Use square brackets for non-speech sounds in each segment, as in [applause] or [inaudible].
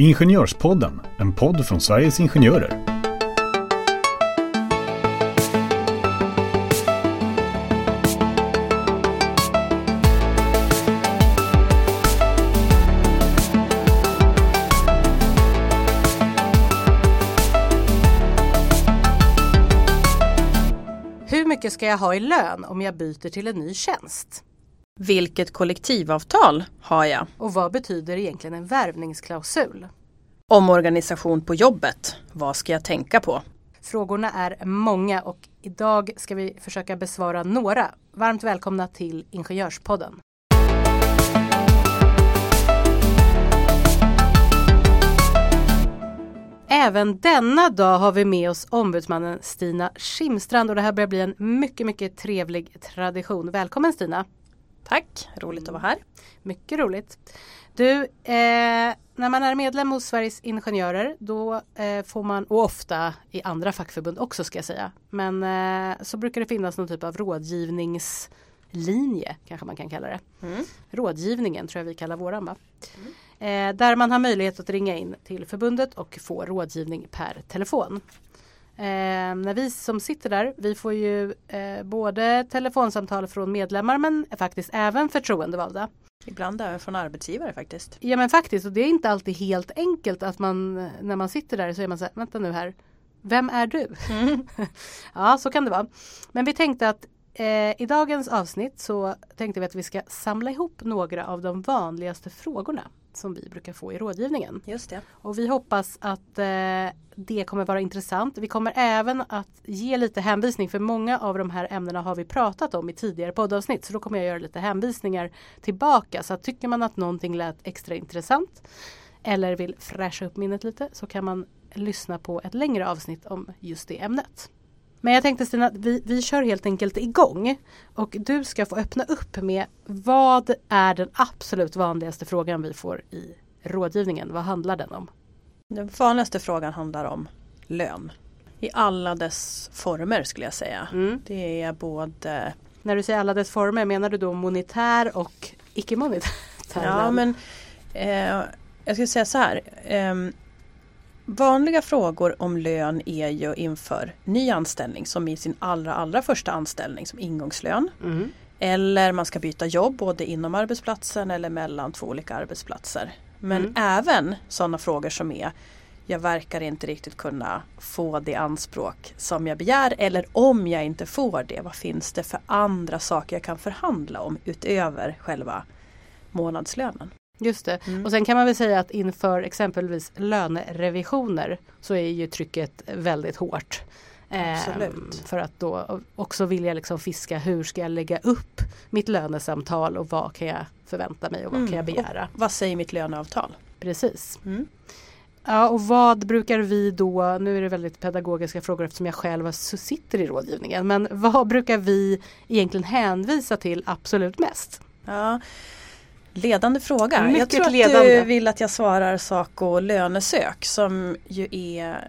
Ingenjörspodden, en podd från Sveriges Ingenjörer. Hur mycket ska jag ha i lön om jag byter till en ny tjänst? Vilket kollektivavtal har jag? Och vad betyder egentligen en värvningsklausul? Omorganisation på jobbet. Vad ska jag tänka på? Frågorna är många och idag ska vi försöka besvara några. Varmt välkomna till Ingenjörspodden. Även denna dag har vi med oss ombudsmannen Stina Schimstrand och det här börjar bli en mycket, mycket trevlig tradition. Välkommen Stina! Tack, roligt att vara här. Mycket roligt. Du, eh, när man är medlem hos Sveriges Ingenjörer då eh, får man, och ofta i andra fackförbund också ska jag säga, men eh, så brukar det finnas någon typ av rådgivningslinje kanske man kan kalla det. Mm. Rådgivningen tror jag vi kallar våran va? Eh, där man har möjlighet att ringa in till förbundet och få rådgivning per telefon. Eh, när vi som sitter där, vi får ju eh, både telefonsamtal från medlemmar men faktiskt även förtroendevalda. Ibland även från arbetsgivare faktiskt. Ja men faktiskt och det är inte alltid helt enkelt att man när man sitter där så är man så här, vänta nu här, vem är du? [laughs] ja så kan det vara. Men vi tänkte att eh, i dagens avsnitt så tänkte vi att vi ska samla ihop några av de vanligaste frågorna som vi brukar få i rådgivningen. Just det. Och vi hoppas att eh, det kommer vara intressant. Vi kommer även att ge lite hänvisning för många av de här ämnena har vi pratat om i tidigare poddavsnitt. Så då kommer jag göra lite hänvisningar tillbaka. Så tycker man att någonting lät extra intressant eller vill fräscha upp minnet lite så kan man lyssna på ett längre avsnitt om just det ämnet. Men jag tänkte Stina, vi, vi kör helt enkelt igång och du ska få öppna upp med vad är den absolut vanligaste frågan vi får i rådgivningen? Vad handlar den om? Den vanligaste frågan handlar om lön. I alla dess former skulle jag säga. Mm. Det är både När du säger alla dess former, menar du då monetär och icke-monetär? Ja men eh, jag skulle säga så här. ehm, vanliga frågor om lön är ju inför ny anställning som i sin allra allra första anställning som ingångslön. Mm. Eller man ska byta jobb både inom arbetsplatsen eller mellan två olika arbetsplatser. Men Mm. även sådana frågor som är jag verkar inte riktigt kunna få det anspråk som jag begär eller om jag inte får det, vad finns det för andra saker jag kan förhandla om utöver själva månadslönen? Just det. Mm. Och sen kan man väl säga att inför exempelvis lönerevisioner så är ju trycket väldigt hårt. Ehm, Absolut. för att då också vilja liksom fiska hur ska jag lägga upp mitt lönesamtal och vad kan jag förvänta mig och vad kan jag Mm. begära. Och vad säger mitt löneavtal? Precis. Mm. Ja och vad brukar vi då, nu är det väldigt pedagogiska frågor eftersom jag själv sitter i rådgivningen, men vad brukar vi egentligen hänvisa till absolut mest? Ja, ledande fråga. jag Mycket tror att ledande. du vill att jag svarar Saco lönesök som ju är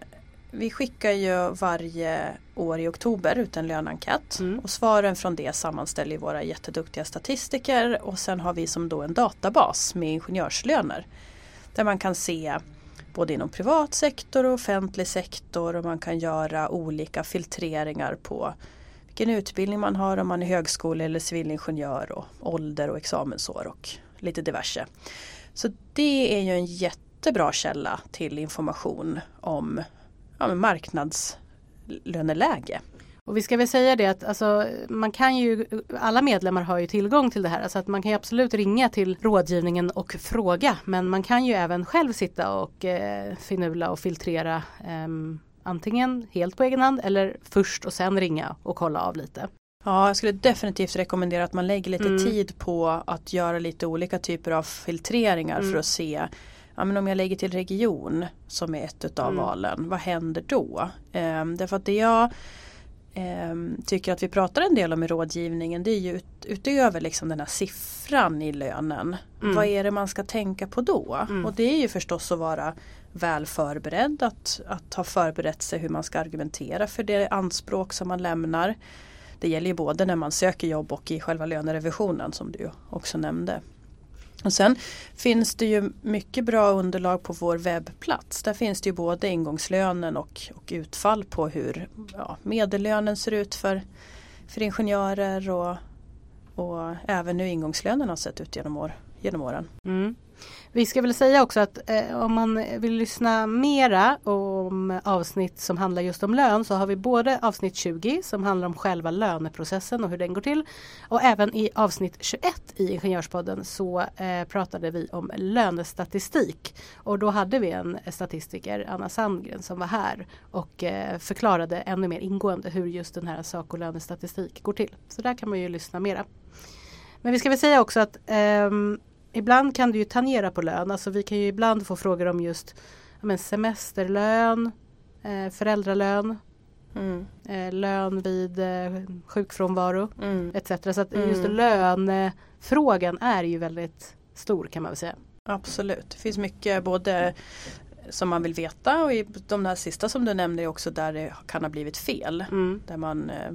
vi skickar ju varje år i oktober ut en löneenkät Mm. och svaren från det sammanställer våra jätteduktiga statistiker och sen har vi som då en databas med ingenjörslöner där man kan se både inom privat sektor och offentlig sektor och man kan göra olika filtreringar på vilken utbildning man har om man är högskole eller civilingenjör och ålder och examensår och lite diverse. Så det är ju en jättebra källa till information om ja, marknadslöneläge. Och vi ska väl säga det att alltså, man kan ju, alla medlemmar har ju tillgång till det här. Alltså att man kan ju absolut ringa till rådgivningen och fråga. Men man kan ju även själv sitta och eh, finula och filtrera eh, antingen helt på egen hand eller först och sen ringa och kolla av lite. Ja, jag skulle definitivt rekommendera att man lägger lite Mm. tid på att göra lite olika typer av filtreringar Mm. för att se ja, men om jag lägger till region som är ett utav Mm. valen, vad händer då? Ehm, därför att det jag ehm, tycker att vi pratar en del om i rådgivningen det är ju ut, utöver liksom den här siffran i lönen. Mm. Vad är det man ska tänka på då? Mm. Och det är ju förstås att vara väl förberedd, att, att ha förberett sig hur man ska argumentera för det anspråk som man lämnar. Det gäller ju både när man söker jobb och i själva lönerevisionen som du också nämnde. Och sen finns det ju mycket bra underlag på vår webbplats. Där finns det ju både ingångslönen och, och utfall på hur ja, medellönen ser ut för, för ingenjörer och, och även hur ingångslönen har sett ut genom, år, genom åren. Mm. Vi ska väl säga också att eh, om man vill lyssna mera om avsnitt som handlar just om lön så har vi både avsnitt 20 som handlar om själva löneprocessen och hur den går till. Och även i avsnitt 21 i Ingenjörspodden så eh, pratade vi om lönestatistik. Och då hade vi en statistiker, Anna Sandgren, som var här och eh, förklarade ännu mer ingående hur just den här sak och lönestatistik går till. Så där kan man ju lyssna mera. Men vi ska väl säga också att um, ibland kan det ju tangera på lön. Alltså vi kan ju ibland få frågor om just men, semesterlön, eh, föräldralön, mm. eh, lön vid eh, sjukfrånvaro mm. etc. Så att mm. just lönefrågan är ju väldigt stor kan man väl säga. Absolut, det finns mycket både som man vill veta och i de där sista som du nämnde är också där det kan ha blivit fel. Mm. Där man eh,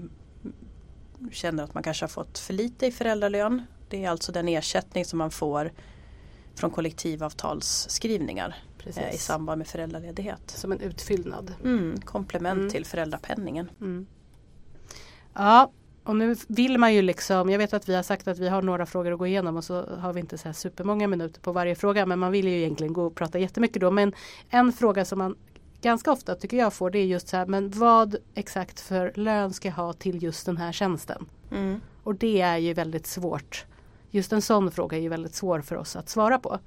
känner att man kanske har fått för lite i föräldralön det är alltså den ersättning som man får från kollektivavtalsskrivningar eh, i samband med föräldraledighet. Som en utfyllnad. Mm, komplement mm. till föräldrapenningen. Mm. Ja, och nu vill man ju liksom, jag vet att vi har sagt att vi har några frågor att gå igenom och så har vi inte så här supermånga minuter på varje fråga men man vill ju egentligen gå och prata jättemycket då. Men en fråga som man ganska ofta tycker jag får det är just så här, men vad exakt för lön ska jag ha till just den här tjänsten? Mm. Och det är ju väldigt svårt just en sån fråga är ju väldigt svår för oss att svara på.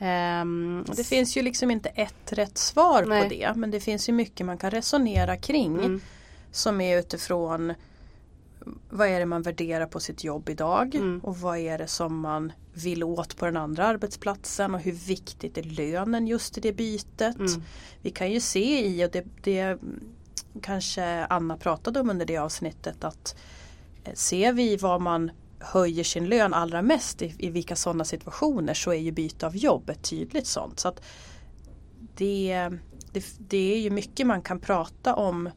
Um, det finns ju liksom inte ett rätt svar nej. på det men det finns ju mycket man kan resonera kring mm. som är utifrån vad är det man värderar på sitt jobb idag mm. och vad är det som man vill åt på den andra arbetsplatsen och hur viktigt är lönen just i det bytet. Mm. Vi kan ju se i, och det, det kanske Anna pratade om under det avsnittet, att ser vi vad man höjer sin lön allra mest i, i vilka sådana situationer så är ju byte av jobb ett tydligt sånt. Så det, det, det är ju mycket man kan prata om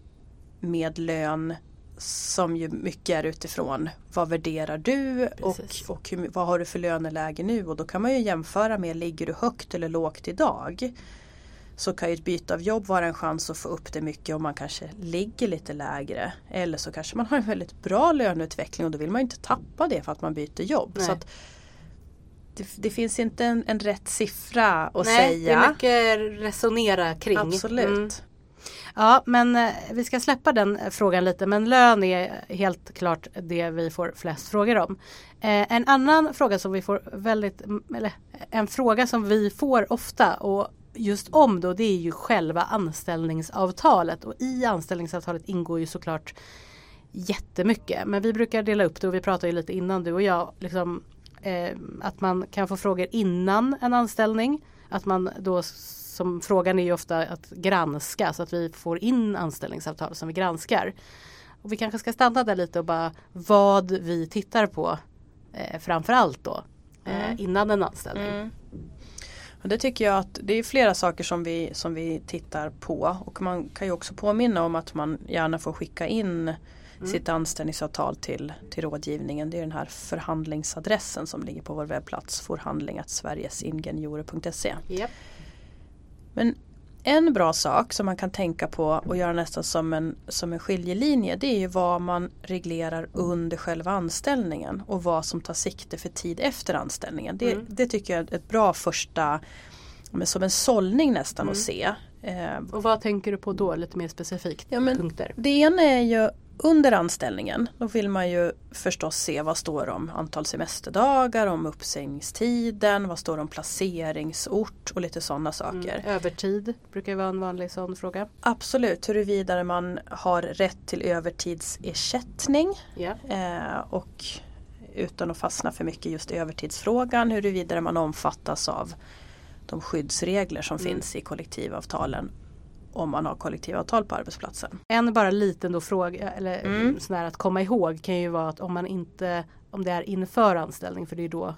med lön som ju mycket är utifrån. Vad värderar du och, och hur, vad har du för löneläge nu? Och då kan man ju jämföra med ligger du högt eller lågt idag så kan ju ett byte av jobb vara en chans att få upp det mycket om man kanske ligger lite lägre. Eller så kanske man har en väldigt bra löneutveckling och då vill man inte tappa det för att man byter jobb. Så att det, det, finns inte en, en rätt siffra att Nej, säga. Det är mycket resonera kring. Absolut. Mm. Ja men eh, vi ska släppa den frågan lite men lön är helt klart det vi får flest frågor om. Eh, en annan fråga som vi får väldigt, eller en fråga som vi får ofta och just om då det är ju själva anställningsavtalet och i anställningsavtalet ingår ju såklart jättemycket. Men vi brukar dela upp det och vi pratade ju lite innan du och jag. Liksom, eh, att man kan få frågor innan en anställning. Att man då som frågan är ju ofta att granska så att vi får in anställningsavtal som vi granskar. Och vi kanske ska stanna där lite och bara vad vi tittar på eh, framförallt då eh, mm. innan en anställning. Mm. Det tycker jag att det är flera saker som vi, som vi tittar på och man kan ju också påminna om att man gärna får skicka in mm. sitt anställningsavtal till, till rådgivningen. Det är den här förhandlingsadressen som ligger på vår webbplats förhandling.sverigesingeniorer.se. Yep. Men en bra sak som man kan tänka på och göra nästan som en, som en skiljelinje det är ju vad man reglerar under själva anställningen och vad som tar sikte för tid efter anställningen. Det, mm. det tycker jag är ett bra första, som en sållning nästan mm. att se. Eh, och vad tänker du på då lite mer specifikt? Ja, men punkter? Det ena är ju under anställningen då vill man ju förstås se vad står om antal semesterdagar, om uppsägningstiden, vad står om placeringsort och lite sådana saker. Mm. Övertid brukar vara en vanlig sån fråga. Absolut, huruvida man har rätt till övertidsersättning yeah. eh, och utan att fastna för mycket just i övertidsfrågan huruvida man omfattas av de skyddsregler som mm. finns i kollektivavtalen om man har kollektivavtal på arbetsplatsen. En bara liten då fråga, eller mm. sån att komma ihåg kan ju vara att om man inte om det är inför anställning, för det är då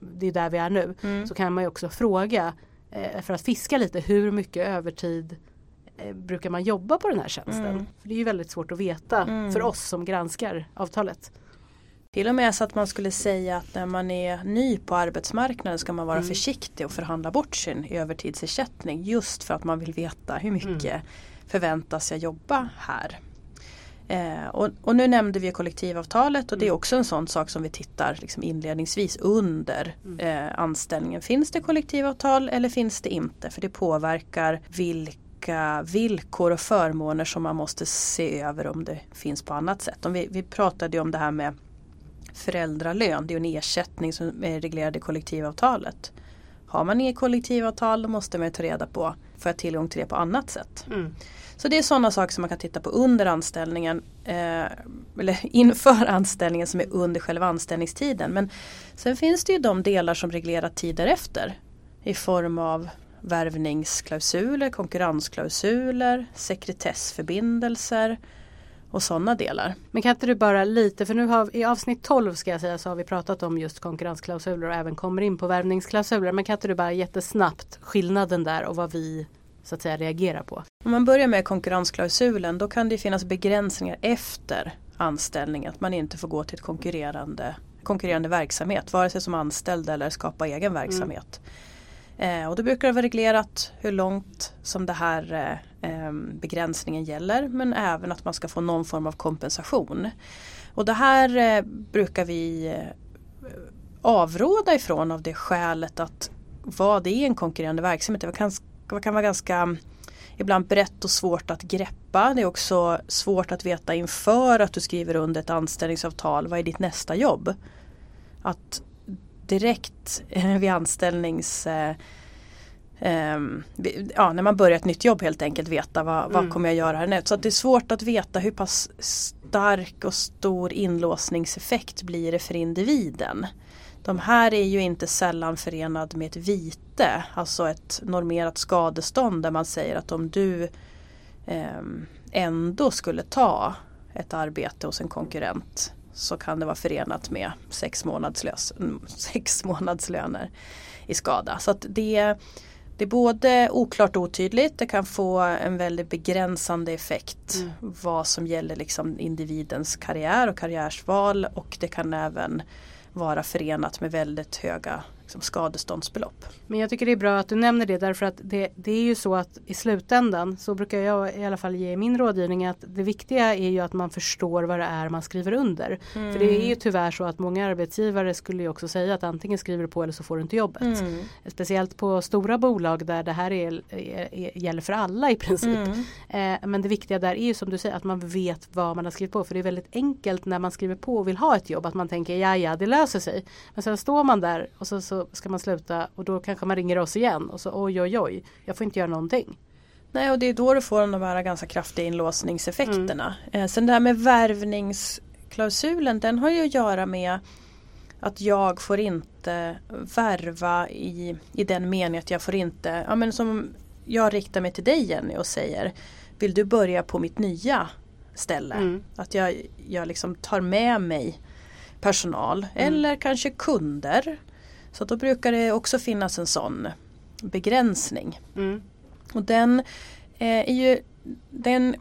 det är där vi är nu, mm. så kan man ju också fråga eh, för att fiska lite hur mycket övertid eh, brukar man jobba på den här tjänsten? Mm. För Det är ju väldigt svårt att veta mm. för oss som granskar avtalet. Till och med så att man skulle säga att när man är ny på arbetsmarknaden ska man vara mm. försiktig och förhandla bort sin övertidsersättning just för att man vill veta hur mycket mm. förväntas jag jobba här. Eh, och, och, nu nämnde vi kollektivavtalet och det är mm. också en sån sak som vi tittar liksom inledningsvis under mm. eh, anställningen. Finns det kollektivavtal eller finns det inte? För det påverkar vilka villkor och förmåner som man måste se över om det finns på annat sätt. Om vi, vi pratade om det här med föräldralön, det är en ersättning som är reglerad i kollektivavtalet. Har man inget kollektivavtal då måste man ta reda på, får jag tillgång till det på annat sätt? Mm. Så det är sådana saker som man kan titta på under anställningen eh, eller [laughs] inför anställningen som är under själva anställningstiden. Men sen finns det ju de delar som reglerar tid därefter i form av värvningsklausuler, konkurrensklausuler, sekretessförbindelser och sådana delar. Men kan inte du bara lite, för nu har i avsnitt 12 ska jag säga så har vi pratat om just konkurrensklausuler och även kommer in på värvningsklausuler. Men kan inte du bara jättesnabbt skillnaden där och vad vi så att säga reagera på. Om man börjar med konkurrensklausulen då kan det finnas begränsningar efter anställning. Att man inte får gå till ett konkurrerande, konkurrerande verksamhet vare sig som anställd eller skapa egen verksamhet. Mm. Eh, och då brukar det vara reglerat hur långt som det här eh, Ehm, begränsningen gäller men även att man ska få någon form av kompensation. Och det här eh, brukar vi eh, avråda ifrån av det skälet att vad är en konkurrerande verksamhet? Det kan det kan vara ganska ibland brett och svårt att greppa. Det är också svårt att veta inför att du skriver under ett anställningsavtal. Vad är ditt nästa jobb? Att direkt eh, vid anställnings eh, ja, när man börjar ett nytt jobb helt enkelt veta vad, mm. vad kommer jag göra härnäst. Så att det är svårt att veta hur pass stark och stor inlåsningseffekt blir det för individen. De här är ju inte sällan förenad med ett vite, alltså ett normerat skadestånd där man säger att om du eh, ändå skulle ta ett arbete hos en konkurrent så kan det vara förenat med sex, månadslös, [laughs] sex månadslöner i skada. Så det, det är både oklart och otydligt, det kan få en väldigt begränsande effekt mm. vad som gäller liksom individens karriär och karriärsval och det kan även vara förenat med väldigt höga liksom, skadeståndsbelopp. Men jag tycker det är bra att du nämner det därför att det, det är ju så att i slutändan så brukar jag i alla fall ge min rådgivning att det viktiga är ju att man förstår vad det är man skriver under. Mm. För det är ju tyvärr så att många arbetsgivare skulle ju också säga att antingen skriver du på eller så får du inte jobbet. Mm. Speciellt på stora bolag där det här är, är, är gäller för alla i princip. Mm. Eh, men det viktiga där är ju som du säger att man vet vad man har skrivit på. För det är väldigt enkelt när man skriver på och vill ha ett jobb att man tänker ja ja det löser sig. Men sen står man där och så, så ska man sluta och då kanske man ringer oss igen och så oj oj oj, jag får inte göra någonting. Nej och det är då du får de här ganska kraftiga inlåsningseffekterna. Mm. Eh, sen det här med värvningsklausulen den har ju att göra med att jag får inte värva i, i den meningen att jag får inte, ja men som jag riktar mig till dig Jenny och säger Vill du börja på mitt nya ställe? Mm. Att jag, jag liksom tar med mig personal mm. eller kanske kunder så då brukar det också finnas en sån begränsning. Mm. Och den eh, är ju den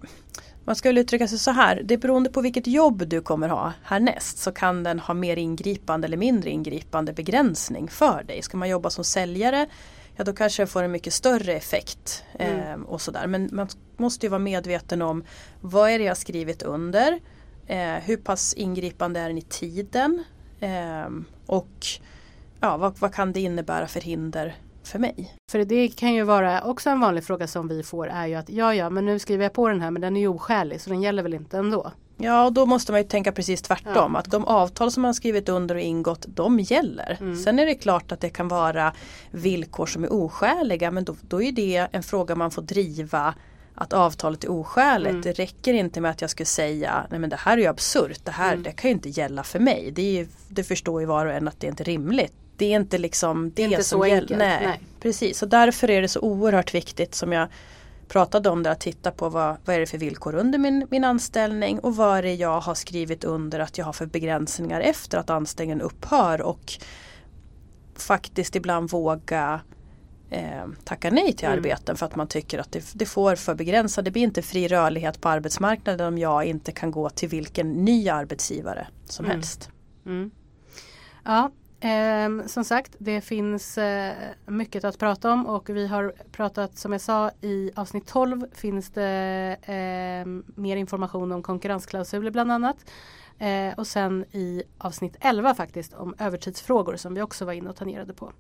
man skulle uttrycka sig så här, det beroende på vilket jobb du kommer ha härnäst så kan den ha mer ingripande eller mindre ingripande begränsning för dig. Ska man jobba som säljare ja då kanske det får en mycket större effekt. Mm. Eh, och sådär. Men man måste ju vara medveten om vad är det jag skrivit under? Eh, hur pass ingripande är den i tiden? Eh, och ja, vad, vad kan det innebära för hinder för mig? För det kan ju vara också en vanlig fråga som vi får är ju att ja ja men nu skriver jag på den här men den är ju oskälig så den gäller väl inte ändå. Ja och då måste man ju tänka precis tvärtom. Ja. Att de avtal som man skrivit under och ingått de gäller. Mm. Sen är det klart att det kan vara villkor som är oskäliga men då, då är det en fråga man får driva att avtalet är oskäligt. Mm. Det räcker inte med att jag skulle säga nej men det här är ju absurt. Det här mm. det kan ju inte gälla för mig. Det, är, det förstår ju var och en att det är inte rimligt det är inte liksom det, det inte som gäller. Nej, nej, Precis, och därför är det så oerhört viktigt som jag pratade om det att titta på vad, vad är det för villkor under min, min anställning och vad är det jag har skrivit under att jag har för begränsningar efter att anställningen upphör och faktiskt ibland våga eh, tacka nej till mm. arbeten för att man tycker att det, det får för begränsat. Det blir inte fri rörlighet på arbetsmarknaden om jag inte kan gå till vilken ny arbetsgivare som mm. helst. Mm. Ja, eh, som sagt det finns eh, mycket att prata om och vi har pratat som jag sa i avsnitt 12 finns det eh, mer information om konkurrensklausuler bland annat. Eh, och sen i avsnitt 11 faktiskt om övertidsfrågor som vi också var inne och tangerade på.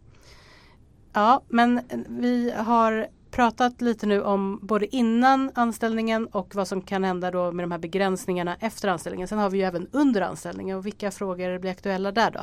Ja, men eh, vi har pratat lite nu om både innan anställningen och vad som kan hända då med de här begränsningarna efter anställningen. Sen har vi ju även under anställningen och vilka frågor blir aktuella där då?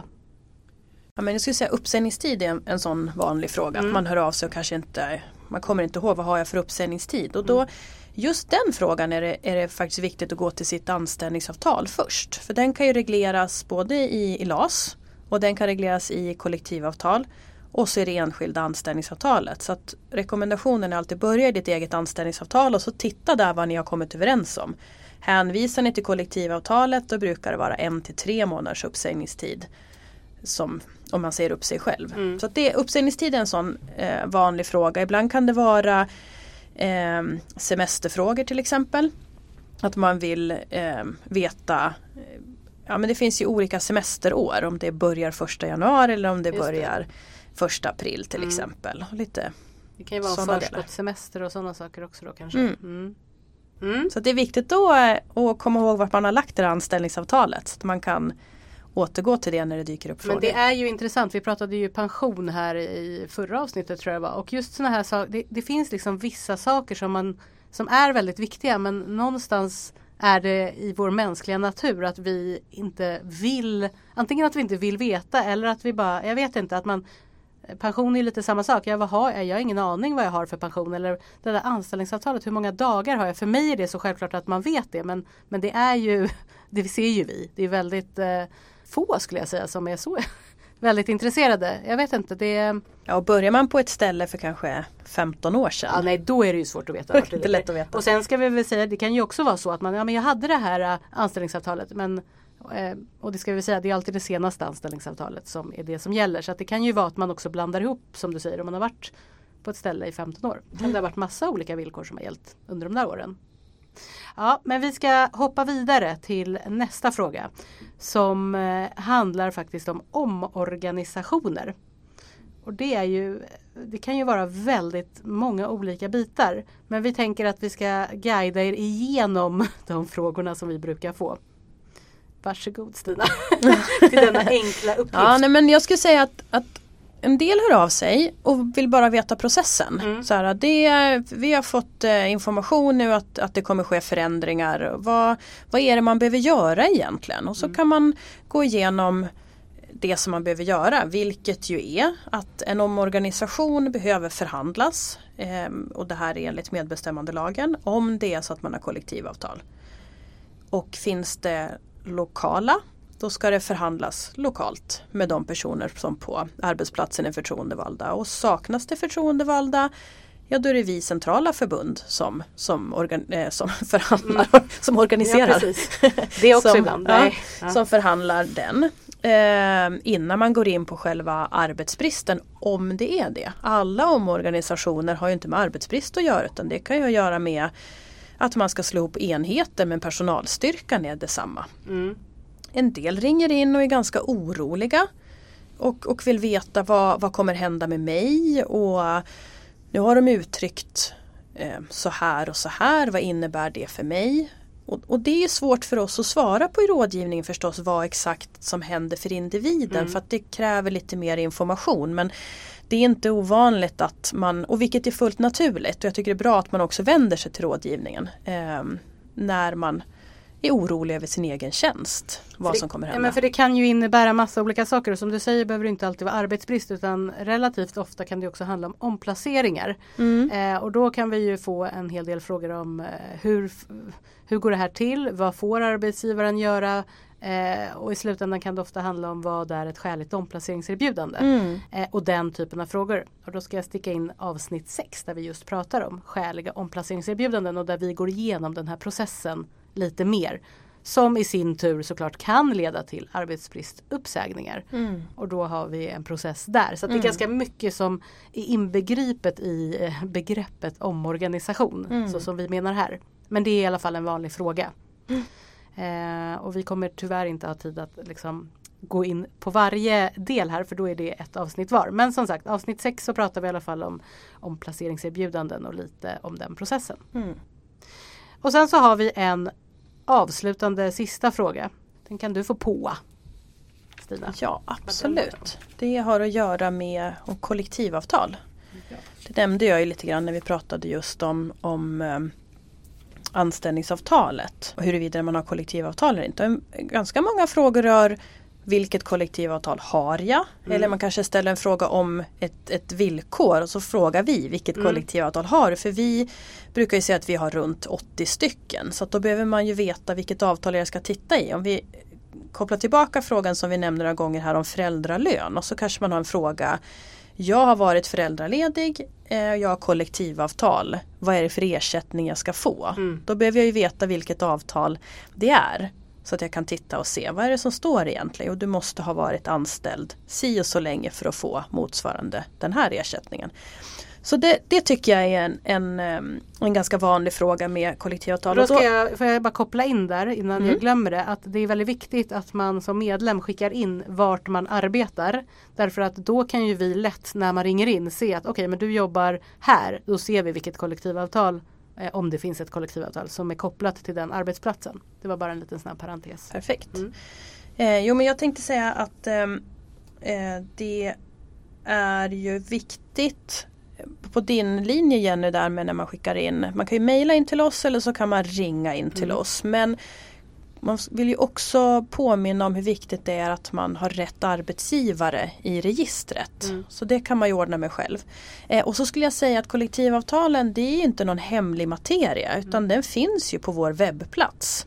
Ja, men jag skulle säga uppsägningstid är en, en sån vanlig fråga. Mm. Att man hör av sig och kanske inte man kommer inte ihåg vad har jag för uppsägningstid. Och då, Mm. just den frågan är det, är det faktiskt viktigt att gå till sitt anställningsavtal först. För den kan ju regleras både i, i LAS och den kan regleras i kollektivavtal. Och så är det enskilda anställningsavtalet. Så att rekommendationen är alltid börja i ditt eget anställningsavtal och så titta där vad ni har kommit överens om. Hänvisar ni till kollektivavtalet då brukar det vara en till tre månaders uppsägningstid. Som om man säger upp sig själv. Mm. Så att det, uppsägningstid är en sån eh, vanlig fråga. Ibland kan det vara eh, semesterfrågor till exempel. Att man vill eh, veta Ja men det finns ju olika semesterår om det börjar första januari eller om det Just det. börjar första april till Mm. exempel. Lite. Det kan ju vara förskottssemester och sådana saker också då kanske. Mm. Mm. Mm. Så det är viktigt då eh, att komma ihåg vart man har lagt det anställningsavtalet. Så att man kan återgå till det när det dyker upp frågor. Men det är ju intressant. Vi pratade ju pension här i förra avsnittet tror jag var. Och just sådana här saker. Det, det finns liksom vissa saker som, man, som är väldigt viktiga. Men någonstans är det i vår mänskliga natur att vi inte vill. Antingen att vi inte vill veta eller att vi bara. Jag vet inte att man. Pension är lite samma sak. Jag, vad har, jag har ingen aning vad jag har för pension. Eller det där anställningsavtalet. Hur många dagar har jag? För mig är det så självklart att man vet det. Men, men det är ju. [laughs] Det ser ju vi. Det är väldigt eh, få skulle jag säga som är så [laughs] väldigt intresserade. Jag vet inte, det Ja, och börjar man på ett ställe för kanske 15 år sedan. ja, nej då är det ju svårt att veta. [laughs] Det är inte lätt att veta. Och sen ska vi väl säga, det kan ju också vara så att man, ja men jag hade det här äh, anställningsavtalet men eh, och det ska vi säga, det är alltid det senaste anställningsavtalet som är det som gäller. Så det kan ju vara att man också blandar ihop som du säger om man har varit på ett ställe i 15 år. Kan det ha varit massa olika villkor som har gällt under de där åren. Ja, men vi ska hoppa vidare till nästa fråga som eh, handlar faktiskt om omorganisationer. Och det är ju Det kan ju vara väldigt många olika bitar. Men vi tänker att vi ska guida er igenom [laughs] de frågorna som vi brukar få. Varsågod Stina. [laughs] till denna enkla uppgift. Ja, nej, men jag skulle säga att, att en del hör av sig och vill bara veta processen. Mm. Så här, det, vi har fått eh, information nu att, att det kommer ske förändringar. Vad, vad är det man behöver göra egentligen? Och så Mm. kan man gå igenom det som man behöver göra, vilket ju är att en omorganisation behöver förhandlas eh, och det här är enligt medbestämmandelagen om det är så att man har kollektivavtal. Och finns det lokala då ska det förhandlas lokalt med de personer som på arbetsplatsen är förtroendevalda. Och saknas det förtroendevalda ja då är det vi centrala förbund som, som, organ, eh, som [laughs] förhandlar, som ja, organiserar. precis. Det är också som, ibland. ja. Ja. som förhandlar den. Eh, innan man går in på själva arbetsbristen om det är det. Alla omorganisationer har ju inte med arbetsbrist att göra utan det kan ju göra med att man ska slå ihop enheter men personalstyrkan är detsamma. Mm. En del ringer in och är ganska oroliga och, och vill veta vad, vad kommer hända med mig och nu har de uttryckt eh, så här och så här, vad innebär det för mig? Och, och det är svårt för oss att svara på i rådgivningen förstås vad exakt som händer för individen Mm. för att det kräver lite mer information. Men det är inte ovanligt att man, och vilket är fullt naturligt, och jag tycker det är bra att man också vänder sig till rådgivningen eh, när man är orolig över sin egen tjänst. Vad För som det, kommer ja, hända. men för det kan ju innebära massa olika saker och som du säger behöver det inte alltid vara arbetsbrist utan relativt ofta kan det också handla om omplaceringar. Mm. Eh, och då kan vi ju få en hel del frågor om eh, hur, hur går det här till? Vad får arbetsgivaren göra? Eh, och i slutändan kan det ofta handla om vad är ett skäligt omplaceringserbjudande? Mm. Eh, och den typen av frågor. Och då ska jag sticka in avsnitt 6 där vi just pratar om skäliga omplaceringserbjudanden och där vi går igenom den här processen lite mer. Som i sin tur såklart kan leda till arbetsbristuppsägningar. Mm. Och då har vi en process där. Så att det är Mm. ganska mycket som är inbegripet i eh, begreppet omorganisation. Mm. Så som vi menar här. Men det är i alla fall en vanlig fråga. Eh, och vi kommer tyvärr inte ha tid att liksom gå in på varje del här för då är det ett avsnitt var. Men som sagt avsnitt 6 så pratar vi i alla fall om, om placeringserbjudanden och lite om den processen. Mm. Och sen så har vi en avslutande sista fråga. Den kan du få på. Stina. Ja absolut. Det har att göra med kollektivavtal. Det nämnde jag ju lite grann när vi pratade just om, om eh, anställningsavtalet och huruvida man har kollektivavtal eller inte. Ganska många frågor rör vilket kollektivavtal har jag? Mm. Eller man kanske ställer en fråga om ett, ett villkor och så frågar vi vilket mm. kollektivavtal har du? För vi brukar ju säga att vi har runt 80 stycken så då behöver man ju veta vilket avtal jag ska titta i. Om vi kopplar tillbaka frågan som vi nämnde några gånger här om föräldralön och så kanske man har en fråga jag har varit föräldraledig, eh, jag har kollektivavtal. Vad är det för ersättning jag ska få? Mm. Då behöver jag ju veta vilket avtal det är. Så att jag kan titta och se vad är det som står egentligen. Och du måste ha varit anställd si och så länge för att få motsvarande den här ersättningen. Så det, det tycker jag är en, en, en ganska vanlig fråga med kollektivavtal. Då ska jag, får jag bara koppla in där innan mm. jag glömmer det. Att det är väldigt viktigt att man som medlem skickar in vart man arbetar. Därför att då kan ju vi lätt när man ringer in se att okej okay, men du jobbar här. Då ser vi vilket kollektivavtal om det finns ett kollektivavtal som är kopplat till den arbetsplatsen. Det var bara en liten snabb parentes. Perfekt. Mm. Eh, jo men jag tänkte säga att ehm, eh, det är ju viktigt på din linje Jenny där med när man skickar in. Man kan ju mejla in till oss eller så kan man ringa in till mm. oss. Men man vill ju också påminna om hur viktigt det är att man har rätt arbetsgivare i registret. Mm. Så det kan man ju ordna med själv. Eh, och så skulle jag säga att kollektivavtalen det är inte någon hemlig materia utan mm. den finns ju på vår webbplats.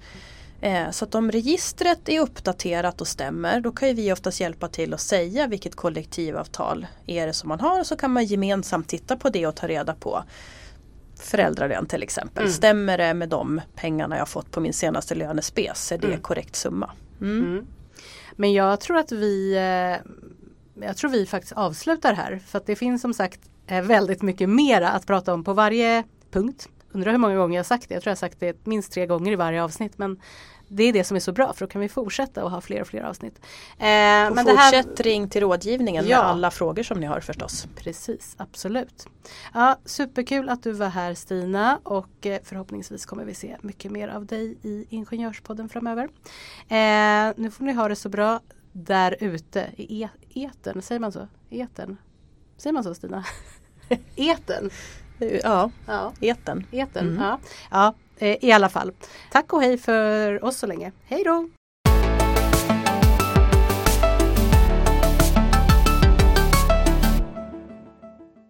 Eh, så att om registret är uppdaterat och stämmer då kan vi oftast hjälpa till att säga vilket kollektivavtal är det som man har. Så kan man gemensamt titta på det och ta reda på föräldralön till exempel. Mm. Stämmer det med de pengarna jag fått på min senaste lönespes? Är det mm. korrekt summa? Mm. mm. Men jag tror att vi eh, jag tror vi faktiskt avslutar här för att det finns som sagt eh, väldigt mycket mera att prata om på varje punkt. Undrar hur många gånger jag sagt det. Jag tror jag har sagt det minst tre gånger i varje avsnitt. Men det är det som är så bra för då kan vi fortsätta och ha fler och fler avsnitt. Eh, och men fortsätt här... ring till rådgivningen ja. med alla frågor som ni har förstås. Precis, absolut. Ja, superkul att du var här Stina och eh, förhoppningsvis kommer vi se mycket mer av dig i Ingenjörspodden framöver. Eh, nu får ni ha det så bra där ute i e etern, säger man så? Etern? Säger man så Stina? [laughs] etern? Ja, ja. eten. eten mm. ja. ja, eh, i alla fall. Tack och hej för oss så länge. Hej då!